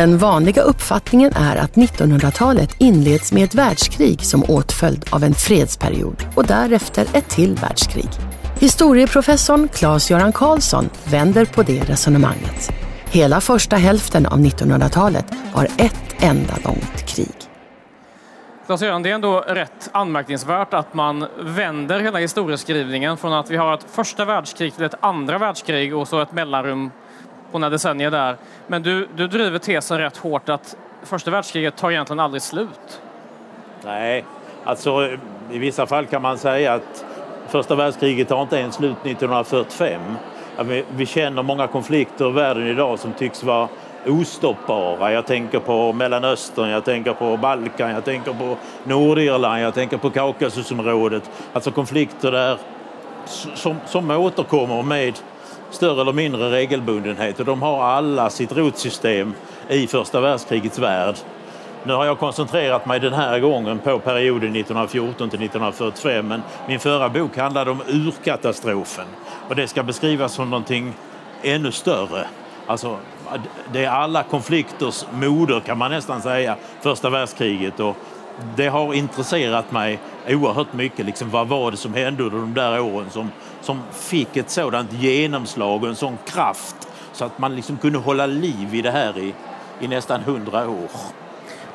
Den vanliga uppfattningen är att 1900-talet inleds med ett världskrig som åtföljd av en fredsperiod och därefter ett till världskrig. Historieprofessorn Claes-Göran Karlsson vänder på det resonemanget. Hela första hälften av 1900-talet var ett enda långt krig. Claes-Göran, det är ändå rätt anmärkningsvärt att man vänder hela historieskrivningen från att vi har ett första världskrig till ett andra världskrig och så ett mellanrum på några decennier där. Men du, du driver tesen rätt hårt att första världskriget tar egentligen aldrig slut. Nej, alltså i vissa fall kan man säga att första världskriget tar inte ens slut 1945. Vi, vi känner många konflikter i världen idag som tycks vara ostoppbara. Jag tänker på Mellanöstern, jag tänker på Balkan, jag tänker på Nordirland, jag tänker på Kaukasusområdet. Alltså konflikter där som, som återkommer med större eller mindre regelbundenhet och de har alla sitt rotsystem i första världskrigets värld. Nu har jag koncentrerat mig den här gången på perioden 1914 till 1945 men min förra bok handlade om urkatastrofen och det ska beskrivas som någonting ännu större. Alltså, det är alla konflikters moder kan man nästan säga, första världskriget och det har intresserat mig oerhört mycket. Liksom, vad var det som hände under de där åren som, som fick ett sådant genomslag och en sån kraft så att man liksom kunde hålla liv i det här i, i nästan hundra år.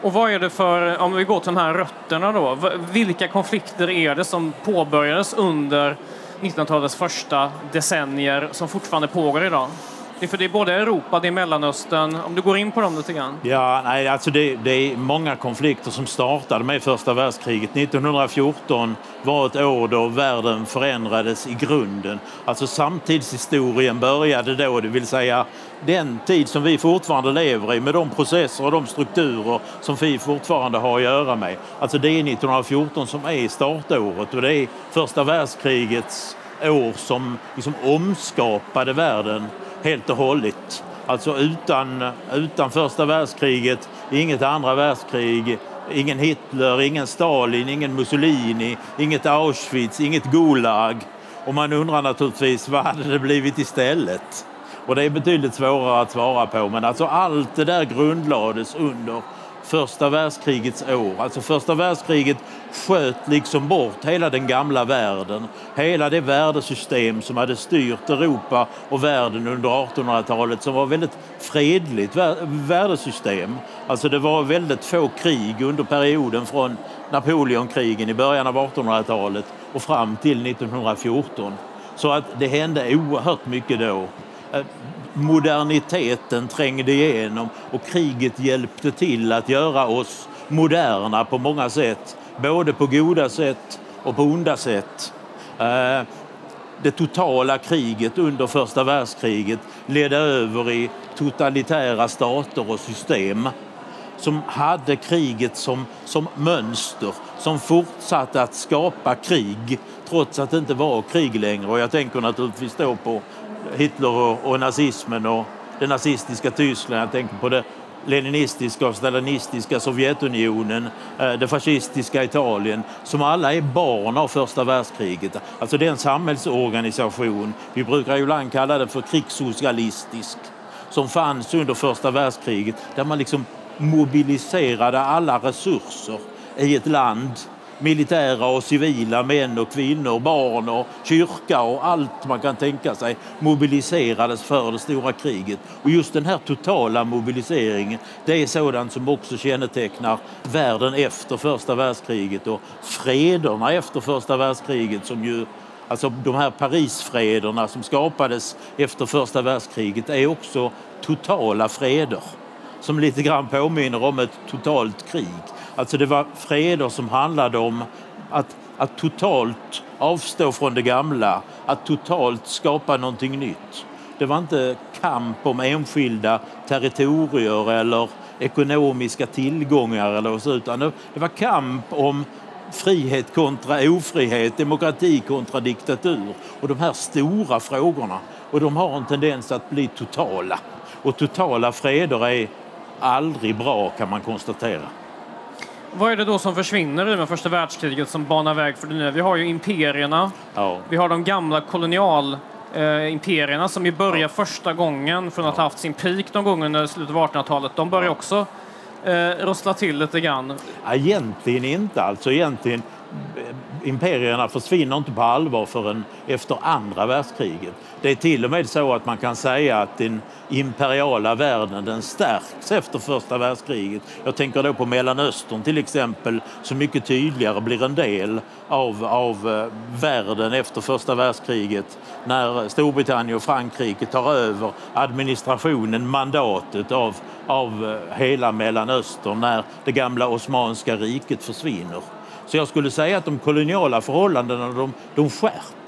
Och vad är det för, om vi går till de här rötterna då, vilka konflikter är det som påbörjades under 1900-talets första decennier som fortfarande pågår idag? Det är för det är både Europa, det är Mellanöstern. Om du går in på dem lite grann. Ja, nej, alltså det, det, är många konflikter som startade med första världskriget. 1914 var ett år då världen förändrades i grunden. Alltså samtidshistorien började då, det vill säga den tid som vi fortfarande lever i med de processer och de strukturer som vi fortfarande har att göra med. Alltså det är 1914 som är startåret och det är första världskrigets år som liksom omskapade världen helt och hållet. Alltså utan, utan första världskriget, inget andra världskrig, ingen Hitler, ingen Stalin, ingen Mussolini, inget Auschwitz, inget Gulag. Och man undrar naturligtvis vad hade det blivit istället? Och det är betydligt svårare att svara på men alltså allt det där grundlades under första världskrigets år. Alltså första världskriget sköt liksom bort hela den gamla världen. Hela det värdesystem som hade styrt Europa och världen under 1800-talet som var väldigt fredligt värdesystem. Alltså det var väldigt få krig under perioden från Napoleonkrigen i början av 1800-talet och fram till 1914. Så att det hände oerhört mycket då eh, moderniteten trängde igenom och kriget hjälpte till att göra oss moderna på många sätt. Både på goda sätt och på onda sätt. Eh, det totala kriget under första världskriget ledde över i totalitära stater och system som hade kriget som, som mönster, som fortsatte att skapa krig trots att det inte var krig längre. Och jag tänker naturligtvis då på Hitler och, och nazismen och det nazistiska Tyskland. Jag tänker på det leninistiska och stalinistiska Sovjetunionen, eh, det fascistiska Italien, som alla är barn av första världskriget. Alltså det är en samhällsorganisation, vi brukar ibland kalla det för krigssocialistisk, som fanns under första världskriget, där man liksom mobiliserade alla resurser i ett land militära och civila män och kvinnor, barn och kyrka och allt man kan tänka sig mobiliserades för det stora kriget. Och just den här totala mobiliseringen, det är sådant som också kännetecknar världen efter första världskriget och frederna efter första världskriget som ju Alltså de här Parisfrederna som skapades efter första världskriget är också totala freder som lite grann påminner om ett totalt krig. Alltså det var freder som handlade om att, att totalt avstå från det gamla, att totalt skapa någonting nytt. Det var inte kamp om enskilda territorier eller ekonomiska tillgångar eller så, utan det var kamp om frihet kontra ofrihet, demokrati kontra diktatur och de här stora frågorna. Och de har en tendens att bli totala. Och totala freder är aldrig bra kan man konstatera. Vad är det då som försvinner i med första världskriget som banar väg för det nya? Vi har ju imperierna, Ja. vi har de gamla kolonialimperierna som ju börjar första gången från att ha haft sin peak någon gång under slutet av 1800-talet. De börjar också eh, rossla till lite grann. Ja, Egentligen inte. Alltså egentligen, eh, imperierna försvinner inte på allvar förrän efter andra världskriget. Det är till och med så att man kan säga att den imperiala världen den stärks efter första världskriget. Jag tänker då på Mellanöstern till exempel som mycket tydligare blir en del av, av eh, världen efter första världskriget när Storbritannien och Frankrike tar över administrationen, mandatet av, av eh, hela Mellanöstern när det gamla Osmanska riket försvinner. Så jag skulle säga att de koloniala förhållandena de, de skärps.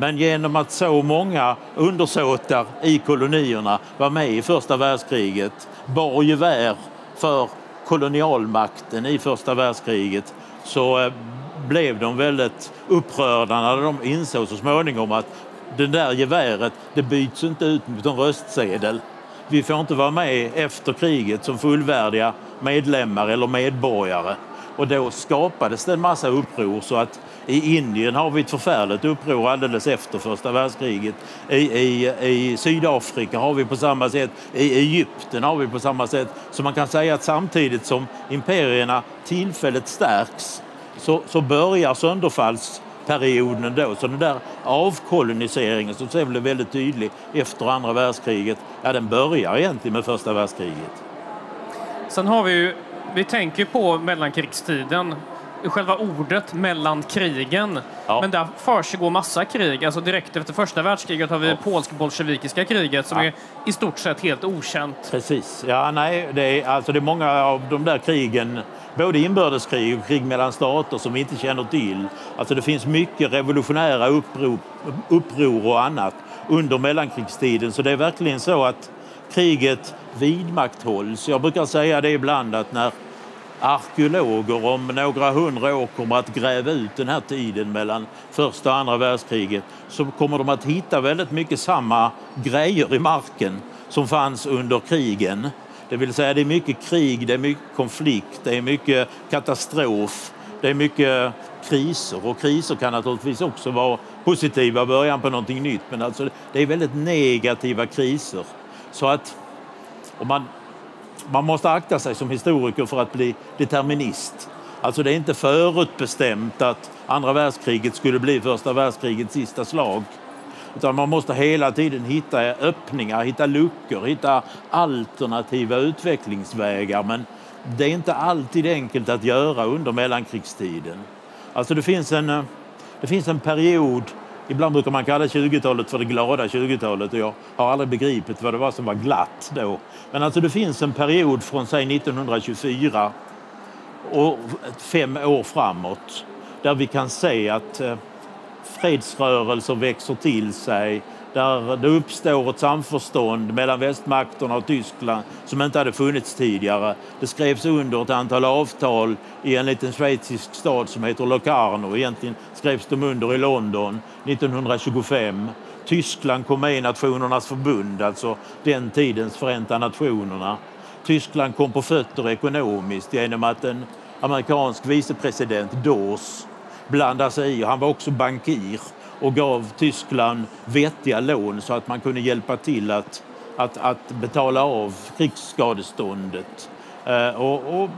Men genom att så många undersåtar i kolonierna var med i första världskriget, bar gevär för kolonialmakten i första världskriget, så eh, blev de väldigt upprörda när de insåg så småningom att det där geväret, det byts inte ut mot en röstsedel. Vi får inte vara med efter kriget som fullvärdiga medlemmar eller medborgare. Och då skapades det en massa uppror så att i Indien har vi ett förfärligt uppror alldeles efter första världskriget. I, i, I Sydafrika har vi på samma sätt. I Egypten har vi på samma sätt. Så man kan säga att samtidigt som imperierna tillfälligt stärks så, så börjar sönderfallsperioden då. Så den där avkoloniseringen som sen blev väldigt tydlig efter andra världskriget, ja den börjar egentligen med första världskriget. Sen har vi ju, vi tänker på mellankrigstiden, själva ordet mellan krigen. Ja. Men där försiggår massa krig. Alltså direkt efter första världskriget har vi Ja. polsk-bolsjevikiska kriget som Ja. är i stort sett helt okänt. Precis. Ja, nej, det är, alltså det är många av de där krigen, både inbördeskrig och krig mellan stater som vi inte känner till. Alltså det finns mycket revolutionära upprop, uppror och annat under mellankrigstiden. Så det är verkligen så att kriget vidmakthålls. Jag brukar säga det ibland att när arkeologer om några hundra år kommer att gräva ut den här tiden mellan första och andra världskriget så kommer de att hitta väldigt mycket samma grejer i marken som fanns under krigen. Det vill säga det är mycket krig, det är mycket konflikt, det är mycket katastrof, det är mycket kriser och kriser kan naturligtvis också vara positiva, början på någonting nytt men alltså det är väldigt negativa kriser. Så att om man man måste akta sig som historiker för att bli determinist. Alltså det är inte förutbestämt att andra världskriget skulle bli första världskrigets sista slag. Utan man måste hela tiden hitta öppningar, hitta luckor, hitta alternativa utvecklingsvägar. Men det är inte alltid enkelt att göra under mellankrigstiden. Alltså det finns en, eh, det finns en period Ibland brukar man kalla 20-talet för det glada 20-talet och jag har aldrig begripit vad det var som var glatt då. Men alltså det finns en period från säg 1924 och fem år framåt där vi kan se att eh, fredsrörelser växer till sig, där det uppstår ett samförstånd mellan västmakterna och Tyskland som inte hade funnits tidigare. Det skrevs under ett antal avtal i en liten schweizisk stad som heter Locarno. Egentligen skrevs de under i London 1925. Tyskland kom med i Nationernas förbund, alltså den tidens Förenta Nationerna. Tyskland kom på fötter ekonomiskt genom att en amerikansk vicepresident, Dawes, blandade sig i. Han var också bankir och gav Tyskland vettiga lån så att man kunde hjälpa till att, att, att betala av krigsskadeståndet. Eh, och, och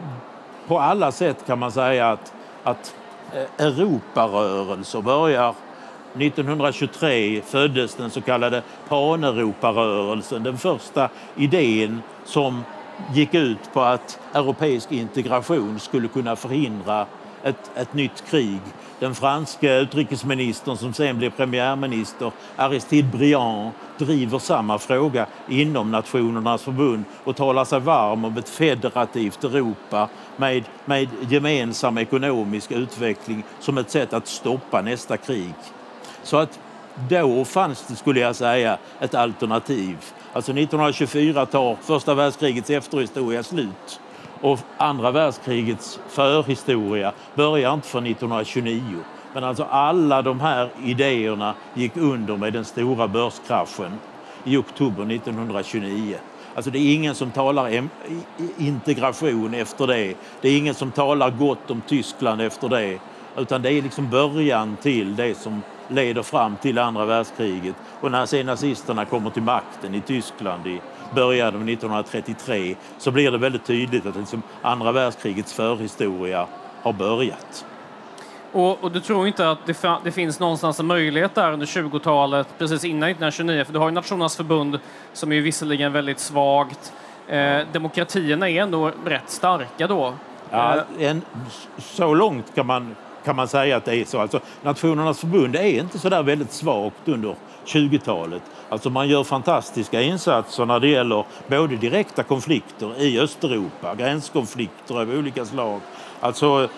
på alla sätt kan man säga att, att eh, Europarörelser börjar 1923 föddes den så kallade paneuroparörelsen, den första idén som gick ut på att europeisk integration skulle kunna förhindra ett, ett nytt krig. Den franska utrikesministern som sen blev premiärminister, Aristide Briand, driver samma fråga inom Nationernas förbund och talar sig varm om ett federativt Europa med, med gemensam ekonomisk utveckling som ett sätt att stoppa nästa krig. Så att då fanns det, skulle jag säga, ett alternativ. Alltså 1924 tar första världskrigets efterhistoria slut och andra världskrigets förhistoria börjar inte för 1929. Men alltså alla de här idéerna gick under med den stora börskraschen i oktober 1929. Alltså det är ingen som talar integration efter det. Det är ingen som talar gott om Tyskland efter det. Utan det är liksom början till det som leder fram till andra världskriget. Och när sen nazisterna kommer till makten i Tyskland i början av 1933 så blir det väldigt tydligt att liksom andra världskrigets förhistoria har börjat. Och, och, du tror inte att det, det, finns någonstans en möjlighet där under 20-talet, precis innan 1929, för du har ju Nationernas förbund som är visserligen väldigt svagt. Eh, demokratierna är ändå rätt starka då. Ja, eh, en, så långt kan man, kan man säga att det är så. Alltså, Nationernas förbund är inte så där väldigt svagt under 20-talet. Alltså man gör fantastiska insatser när det gäller både direkta konflikter i Östeuropa, gränskonflikter av olika slag. Alltså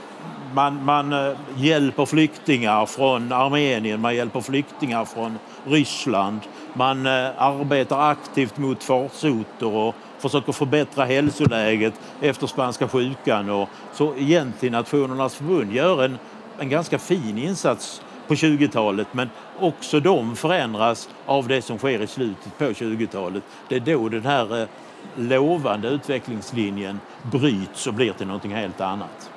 man, man eh, hjälper flyktingar från Armenien, man hjälper flyktingar från Ryssland. Man eh, arbetar aktivt mot farsoter och försöker förbättra hälsoläget efter spanska sjukan. Och så egentligen Nationernas förbund gör en, en ganska fin insats på 20-talet men också de förändras av det som sker i slutet på 20-talet. Det är då den här eh, lovande utvecklingslinjen bryts och blir till någonting helt annat.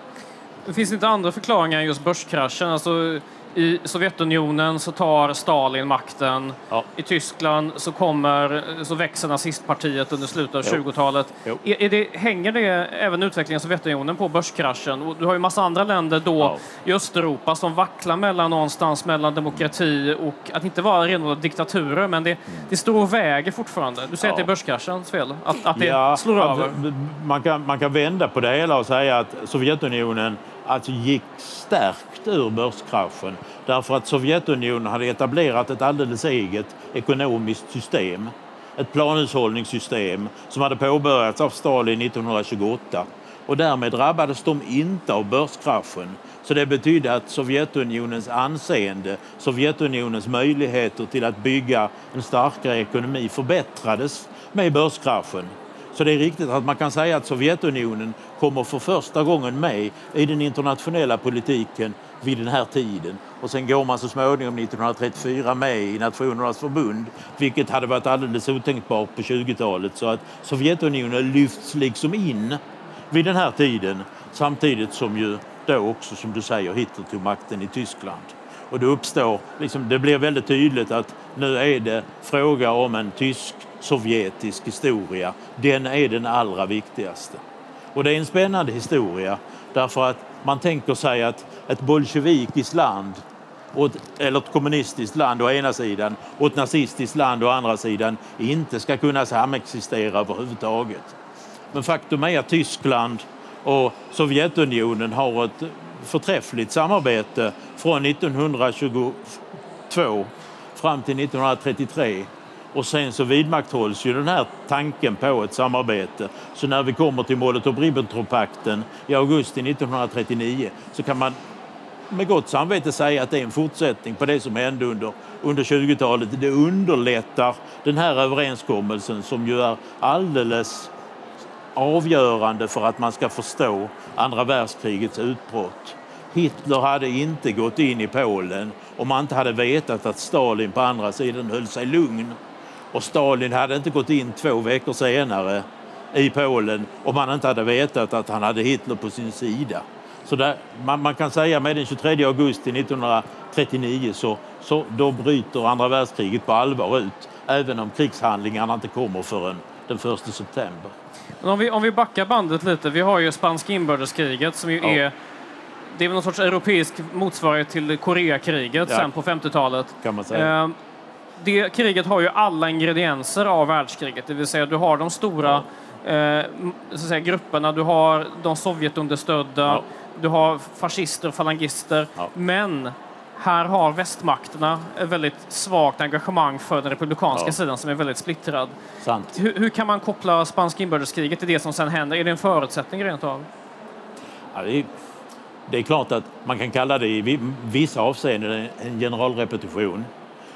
Det finns inte andra förklaringar än just börskraschen. Alltså, i Sovjetunionen så tar Stalin makten. Ja. I Tyskland så, kommer, så växer nazistpartiet under slutet av 20-talet. Är, är det, hänger det även utvecklingen i Sovjetunionen på börskraschen? Och du har ju massa andra länder då ja. i Östeuropa som vacklar mellan någonstans mellan demokrati och att inte vara renodlade diktaturer, men det, mm. det står och väger fortfarande. Du säger ja. att det är börskraschens fel? Att, att det ja, slår över? Man kan, man kan vända på det hela och säga att Sovjetunionen alltså gick stärkt ur börskraschen därför att Sovjetunionen hade etablerat ett alldeles eget ekonomiskt system. Ett planhushållningssystem som hade påbörjats av Stalin 1928 och därmed drabbades de inte av börskraschen. Så det betydde att Sovjetunionens anseende, Sovjetunionens möjligheter till att bygga en starkare ekonomi förbättrades med börskraschen. Så det är riktigt att man kan säga att Sovjetunionen kommer för första gången med i den internationella politiken vid den här tiden. Och sen går man så småningom 1934 med i Nationernas förbund, vilket hade varit alldeles otänkbart på 20-talet. Så att Sovjetunionen lyfts liksom in vid den här tiden samtidigt som ju då också, som du säger, Hitler tog makten i Tyskland. Och det uppstår, liksom, det blir väldigt tydligt att nu är det fråga om en tysk Sovjetisk historia. Den är den allra viktigaste. Och det är en spännande historia därför att man tänker sig att ett bolsjevikiskt land eller ett kommunistiskt land å ena sidan och ett nazistiskt land å andra sidan inte ska kunna samexistera överhuvudtaget. Men faktum är att Tyskland och Sovjetunionen har ett förträffligt samarbete från 1922 fram till 1933 och sen så vidmakthålls ju den här tanken på ett samarbete. Så när vi kommer till Molotov-Ribbentrop-pakten i augusti 1939 så kan man med gott samvete säga att det är en fortsättning på det som hände under, under 20-talet. Det underlättar den här överenskommelsen som ju är alldeles avgörande för att man ska förstå andra världskrigets utbrott. Hitler hade inte gått in i Polen om man inte hade vetat att Stalin på andra sidan höll sig lugn. Och Stalin hade inte gått in två veckor senare i Polen om man inte hade vetat att han hade Hitler på sin sida. Så där, man, man, kan säga med den 23 augusti 1939 så, så då bryter andra världskriget på allvar ut även om krigshandlingarna inte kommer förrän den 1 september. Om vi, om vi backar bandet lite, vi har ju spanska inbördeskriget som ju ja. är det är någon sorts europeisk motsvarighet till Koreakriget ja. sen på 50-talet. Kan man säga. Eh, det kriget har ju alla ingredienser av världskriget, det vill säga du har de stora ja. eh, så att säga, grupperna, du har de Sovjetunderstödda, ja. du har fascister och falangister, men här har västmakterna ett väldigt svagt engagemang för den republikanska ja. sidan som är väldigt splittrad. Hur, hur, kan man koppla spanska inbördeskriget till det som sen händer? Är det en förutsättning rent av? Ja, det, är, det, är, klart att man kan kalla det i vissa avseenden en generalrepetition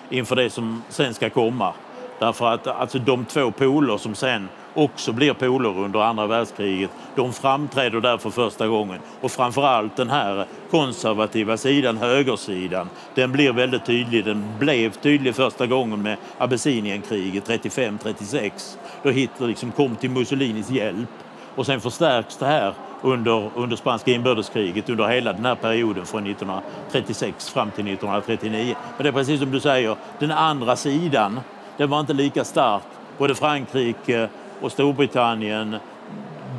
inför det som sen ska komma. Därför att alltså, de två poler som sen också blir poler under andra världskriget. De framträder där för första gången. Och framförallt den här konservativa sidan, högersidan, den blir väldigt tydlig. Den blev tydlig första gången med Abessinienkriget 35-36 då Hitler liksom kom till Mussolinis hjälp. Och sen förstärks det här under, under spanska inbördeskriget under hela den här perioden från 1936 fram till 1939. Men det är precis som du säger, den andra sidan, den var inte lika stark. Både Frankrike och Storbritannien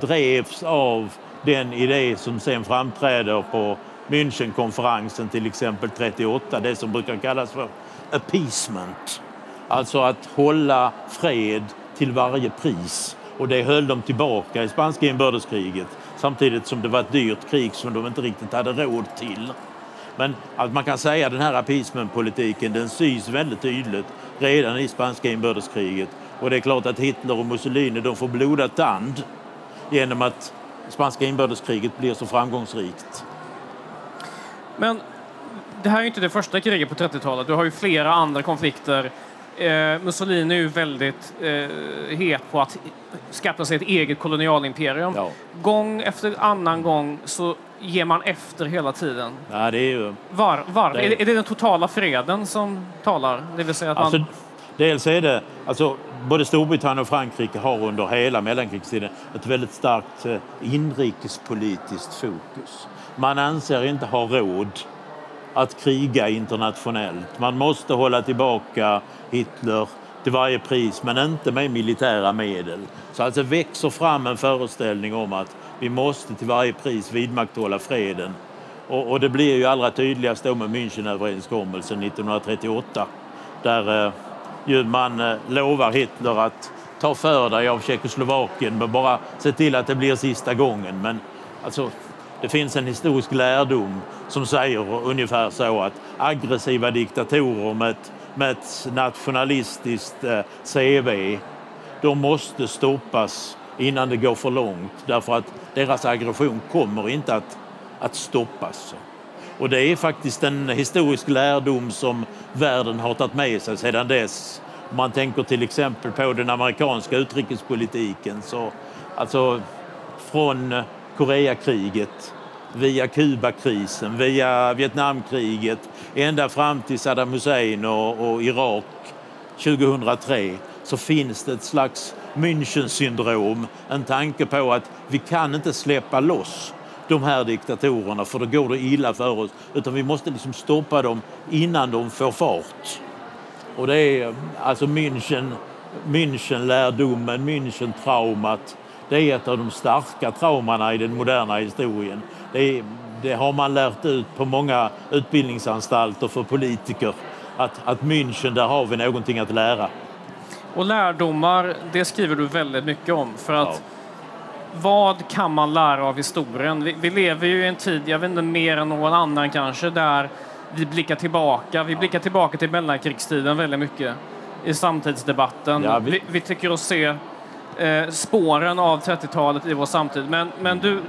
drevs av den idé som sen framträder på Münchenkonferensen till exempel 38, det som brukar kallas för appeasement. Alltså att hålla fred till varje pris. Och det höll de tillbaka i spanska inbördeskriget samtidigt som det var ett dyrt krig som de inte riktigt hade råd till. Men att man kan säga den här appeasementpolitiken den syns väldigt tydligt redan i spanska inbördeskriget. Och det är klart att Hitler och Mussolini de får blodad tand genom att spanska inbördeskriget blir så framgångsrikt. Men det här är inte det första kriget på 30-talet. Du har ju flera andra konflikter Eh, Mussolini är ju väldigt eh, het på att skaffa sig ett eget kolonialimperium. Ja. Gång efter annan gång så ger man efter hela tiden. Ja, det är ju... Var, var? Det är... är... det den totala freden som talar? Det vill säga att alltså, Dels är det, alltså, både Storbritannien och Frankrike har under hela mellankrigstiden ett väldigt starkt eh, inrikespolitiskt fokus. Man anser inte ha råd att kriga internationellt. Man måste hålla tillbaka Hitler till varje pris, men inte med militära medel. Så alltså växer fram en föreställning om att vi måste till varje pris vidmakthålla freden. Och, och det blir ju allra tydligast då med Münchenöverenskommelsen 1938 där eh, ju man eh, lovar Hitler att ta för dig av Tjeckoslovakien men bara se till att det blir sista gången. Men alltså, det finns en historisk lärdom som säger ungefär så att aggressiva diktatorer med ett, med ett nationalistiskt eh, CV, de måste stoppas innan det går för långt därför att deras aggression kommer inte att, att stoppas. Och det är faktiskt en historisk lärdom som världen har tagit med sig sedan dess. Om man tänker till exempel på den amerikanska utrikespolitiken så alltså från Koreakriget, via Kubakrisen, via Vietnamkriget, ända fram till Saddam Hussein och, och Irak 2003 så finns det ett slags Münchensyndrom, en tanke på att vi kan inte släppa loss de här diktatorerna för då går det illa för oss. Utan vi måste liksom stoppa dem innan de får fart. Och det är alltså München, Münchenlärdomen, Münchentraumat det är ett av de starka traumorna i den moderna historien. Det, det, har man lärt ut på många utbildningsanstalter för politiker. Att, att München, där har vi någonting att lära. Och lärdomar, det skriver du väldigt mycket om. För att ja. Vad kan man lära av historien? Vi, vi, lever ju i en tid, jag vet inte mer än någon annan kanske, där vi blickar tillbaka. Vi blickar tillbaka till mellankrigstiden väldigt mycket i samtidsdebatten. Ja, vi... Vi, vi tycker oss se eh, spåren av 30-talet i vår samtid. Men, men du,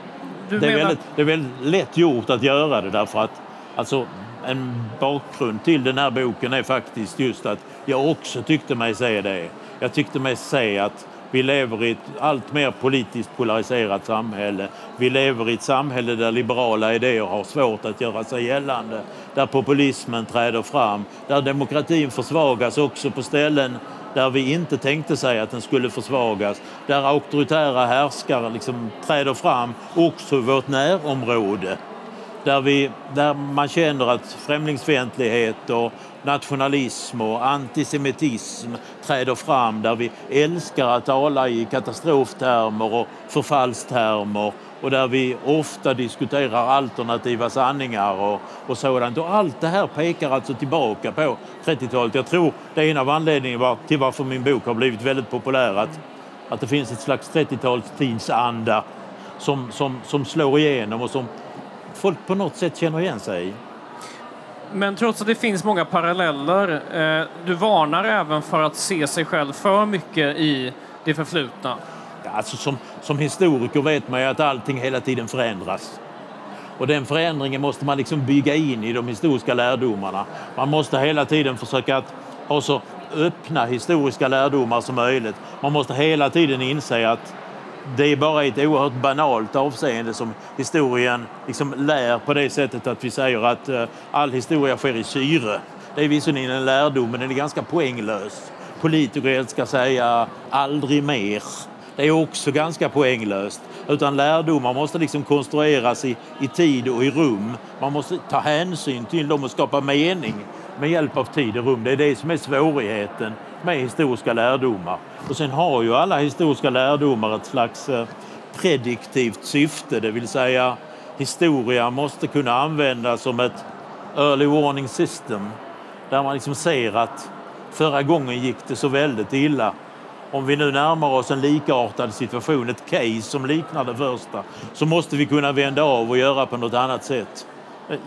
du det, är menar... väldigt, det är väldigt lätt gjort att göra det därför att alltså, en bakgrund till den här boken är faktiskt just att jag också tyckte mig se det. Jag tyckte mig se att vi lever i ett allt mer politiskt polariserat samhälle. Vi lever i ett samhälle där liberala idéer har svårt att göra sig gällande. Där populismen träder fram. Där demokratin försvagas också på ställen där vi inte tänkte sig att den skulle försvagas. Där auktoritära härskare liksom träder fram också i vårt närområde. Där, vi, där man känner att främlingsfientlighet och nationalism och antisemitism träder fram. Där vi älskar att tala i katastroftermer och förfallstermer och där vi ofta diskuterar alternativa sanningar och, och sådant. Och allt det här pekar alltså tillbaka på 30-talet. Jag tror det är en av anledningarna till varför min bok har blivit väldigt populär. Att, att det finns ett slags 30-talstidsanda som, som, som slår igenom och som folk på något sätt känner igen sig i. Men trots att det finns många paralleller, eh, du varnar även för att se sig själv för mycket i det förflutna. Alltså som, som historiker vet man ju att allting hela tiden förändras. Och den förändringen måste man liksom bygga in i de historiska lärdomarna. Man måste hela tiden försöka att ha så öppna historiska lärdomar som möjligt. Man måste hela tiden inse att det är bara ett oerhört banalt avseende som historien liksom lär på det sättet att vi säger att eh, all historia sker i syre. Det är visserligen en lärdom, men den är ganska poänglös. Politiker ska säga aldrig mer. Det är också ganska poänglöst. Utan lärdomar måste liksom konstrueras i, i tid och i rum. Man måste ta hänsyn till dem och skapa mening med hjälp av tid och rum. Det är det som är svårigheten med historiska lärdomar. Och sen har ju alla historiska lärdomar ett slags eh, prediktivt syfte, det vill säga historia måste kunna användas som ett early warning system där man liksom ser att förra gången gick det så väldigt illa. Om vi nu närmar oss en likartad situation, ett case som liknar det första, så måste vi kunna vända av och göra på något annat sätt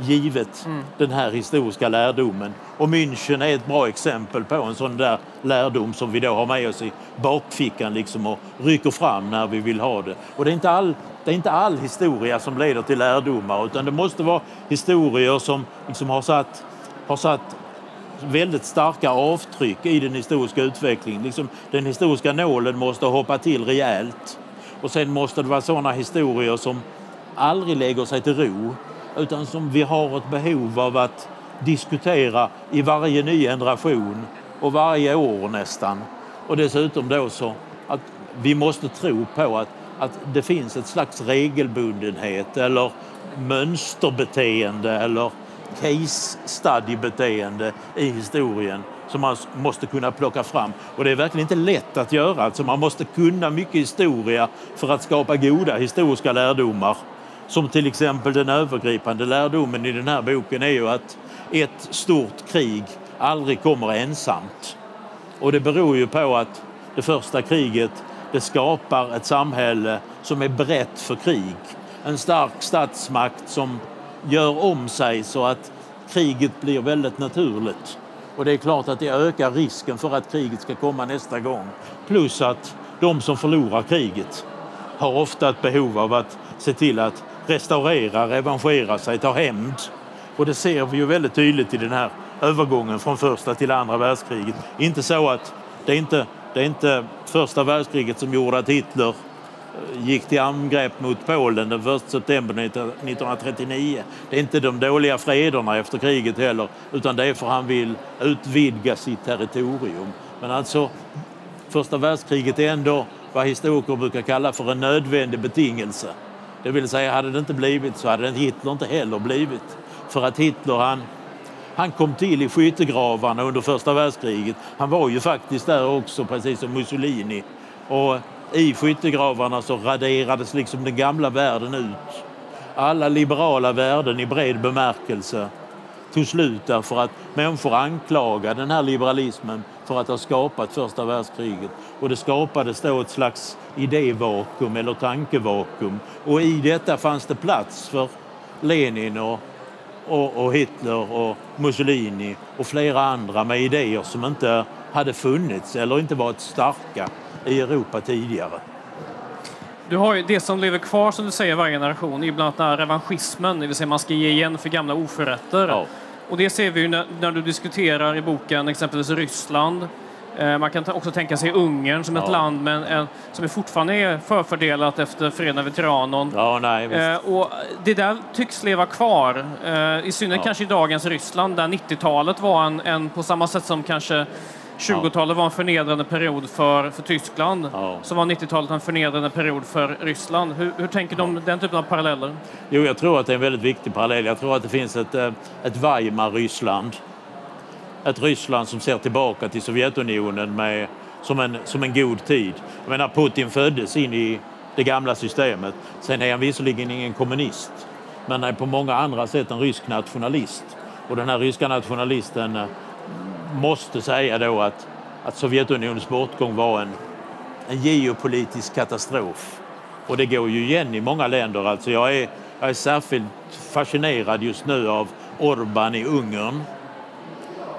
givet mm. den här historiska lärdomen. Och München är ett bra exempel på en sån där lärdom som vi då har med oss i bakfickan liksom och rycker fram när vi vill ha det. Och det är inte all, det är inte all historia som leder till lärdomar utan det måste vara historier som liksom har, satt, har satt väldigt starka avtryck i den historiska utvecklingen. Liksom, den historiska nålen måste hoppa till rejält. Och sen måste det vara sådana historier som aldrig lägger sig till ro utan som vi har ett behov av att diskutera i varje ny generation och varje år nästan. Och dessutom då så att vi måste tro på att, att det finns ett slags regelbundenhet eller mönsterbeteende eller case study-beteende i historien som man måste kunna plocka fram. Och det är verkligen inte lätt att göra. Alltså man måste kunna mycket historia för att skapa goda historiska lärdomar. Som till exempel den övergripande lärdomen i den här boken är ju att ett stort krig aldrig kommer ensamt. Och det beror ju på att det första kriget det skapar ett samhälle som är brett för krig. En stark statsmakt som gör om sig så att kriget blir väldigt naturligt. Och det är klart att det ökar risken för att kriget ska komma nästa gång. Plus att de som förlorar kriget har ofta ett behov av att se till att restaurera, revanschera sig, ta hämnd. Och det ser vi ju väldigt tydligt i den här övergången från första till andra världskriget. Inte så att det är inte, det är inte första världskriget som gjorde att Hitler gick till angrepp mot Polen den 1 september 1939. Det är inte de dåliga frederna efter kriget heller, utan det är för han vill utvidga sitt territorium. Men alltså, första världskriget är ändå vad historiker brukar kalla för en nödvändig betingelse. Det vill säga, hade det inte blivit så hade Hitler inte heller blivit. För att Hitler, han, han kom till i skyttegravarna under första världskriget. Han var ju faktiskt där också, precis som Mussolini. Och i skyttegravarna så raderades liksom den gamla världen ut. Alla liberala värden i bred bemärkelse tog slut därför att människor anklagade den här liberalismen för att ha skapat första världskriget. Och det skapades då ett slags idévakuum eller tankevakuum. Och i detta fanns det plats för Lenin och, och, och Hitler och Mussolini och flera andra med idéer som inte hade funnits eller inte varit starka i Europa tidigare. Du har ju det som lever kvar, som du säger, varje generation, är bland annat revanschismen, det vill säga man ska ge igen för gamla oförrätter. Ja. Och det ser vi ju när, när, du diskuterar i boken exempelvis Ryssland. Eh, man kan också tänka sig Ungern som ett land med en, som är fortfarande är förfördelat efter freden över Trianon. Ja, nej, eh, och det där tycks leva kvar, eh, i synnerhet ja. kanske i dagens Ryssland där 90-talet var en, en, på samma sätt som kanske 20-talet var en förnedrande period för, för Tyskland, ja. så var 90-talet en förnedrande period för Ryssland. Hur, hur tänker du om den typen av paralleller? Jo, jag tror att det är en väldigt viktig parallell. Jag tror att det finns ett, eh, ett Weimar-Ryssland. Ett Ryssland som ser tillbaka till Sovjetunionen med, som, en, som en god tid. Jag menar, Putin föddes in i det gamla systemet. Sen är han visserligen ingen kommunist, men är på många andra sätt en rysk nationalist. Och den här ryska nationalisten eh, måste säga då att, att Sovjetunionens bortgång var en, en geopolitisk katastrof. Och det går ju igen i många länder. Alltså jag, är, jag är särskilt fascinerad just nu av Orban i Ungern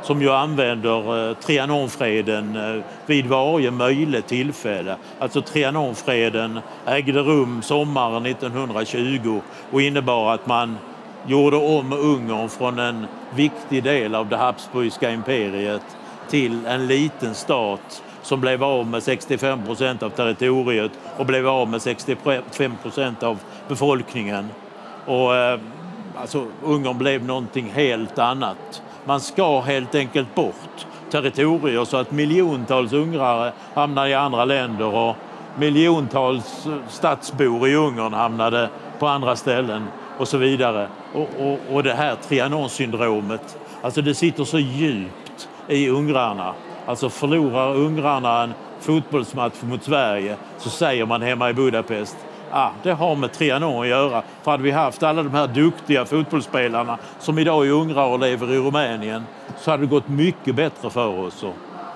som ju använder eh, Trianonfreden eh, vid varje möjligt tillfälle. Alltså Trianonfreden ägde rum sommaren 1920 och innebar att man gjorde om Ungern från en viktig del av det habsburgska imperiet till en liten stat som blev av med 65 procent av territoriet och blev av med 65 procent av befolkningen. Och, eh, alltså, Ungern blev någonting helt annat. Man ska helt enkelt bort territorier så att miljontals ungrare hamnar i andra länder och miljontals stadsbor i Ungern hamnade på andra ställen och så vidare. Och, och, och det här Trianon-syndromet, alltså det sitter så djupt i ungrarna. Alltså förlorar ungrarna en fotbollsmatch mot Sverige så säger man hemma i Budapest ah, det har med Trianon att göra. För hade vi haft alla de här duktiga fotbollsspelarna som idag är ungrare och lever i Rumänien så hade det gått mycket bättre för oss.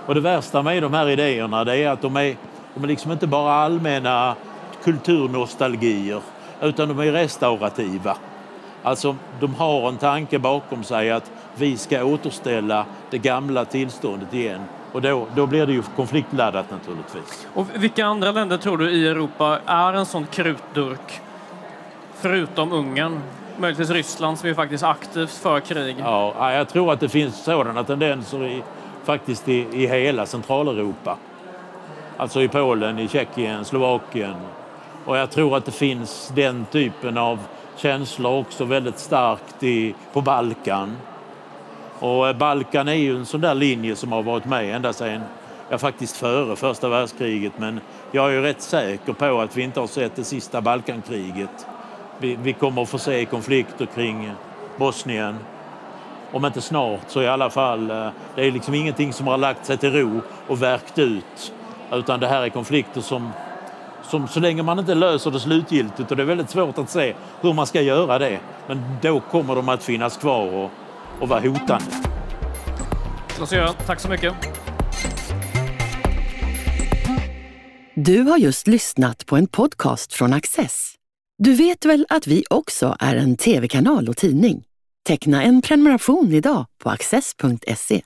Och det värsta med de här idéerna det är att de är, de är liksom inte bara allmänna kulturnostalgier utan de är restaurativa. Alltså, de har en tanke bakom sig att vi ska återställa det gamla tillståndet igen. Och då, då blir det ju konfliktladdat naturligtvis. Och vilka andra länder tror du i Europa är en sån krutdurk? Förutom Ungern? Möjligtvis Ryssland som är faktiskt aktivt för krig. Ja, jag tror att det finns sådana tendenser i, faktiskt i, i hela Centraleuropa. Alltså i Polen, i Tjeckien, Slovakien. Och jag tror att det finns den typen av känslor också väldigt starkt i, på Balkan. Och eh, Balkan är ju en sån där linje som har varit med ända sedan, ja faktiskt före första världskriget. Men jag är ju rätt säker på att vi inte har sett det sista Balkankriget. Vi, vi kommer att få se konflikter kring Bosnien. Om inte snart så i alla fall, eh, det är liksom ingenting som har lagt sig till ro och verkt ut. Utan det här är konflikter som, som så länge man inte löser det slutgiltigt och det är väldigt svårt att se hur man ska göra det. Men då kommer de att finnas kvar och, och vara hotande. Claes-Göran, tack så mycket. Du har just lyssnat på en podcast från Access. Du vet väl att vi också är en tv-kanal och tidning? Teckna en prenumeration idag på access.se.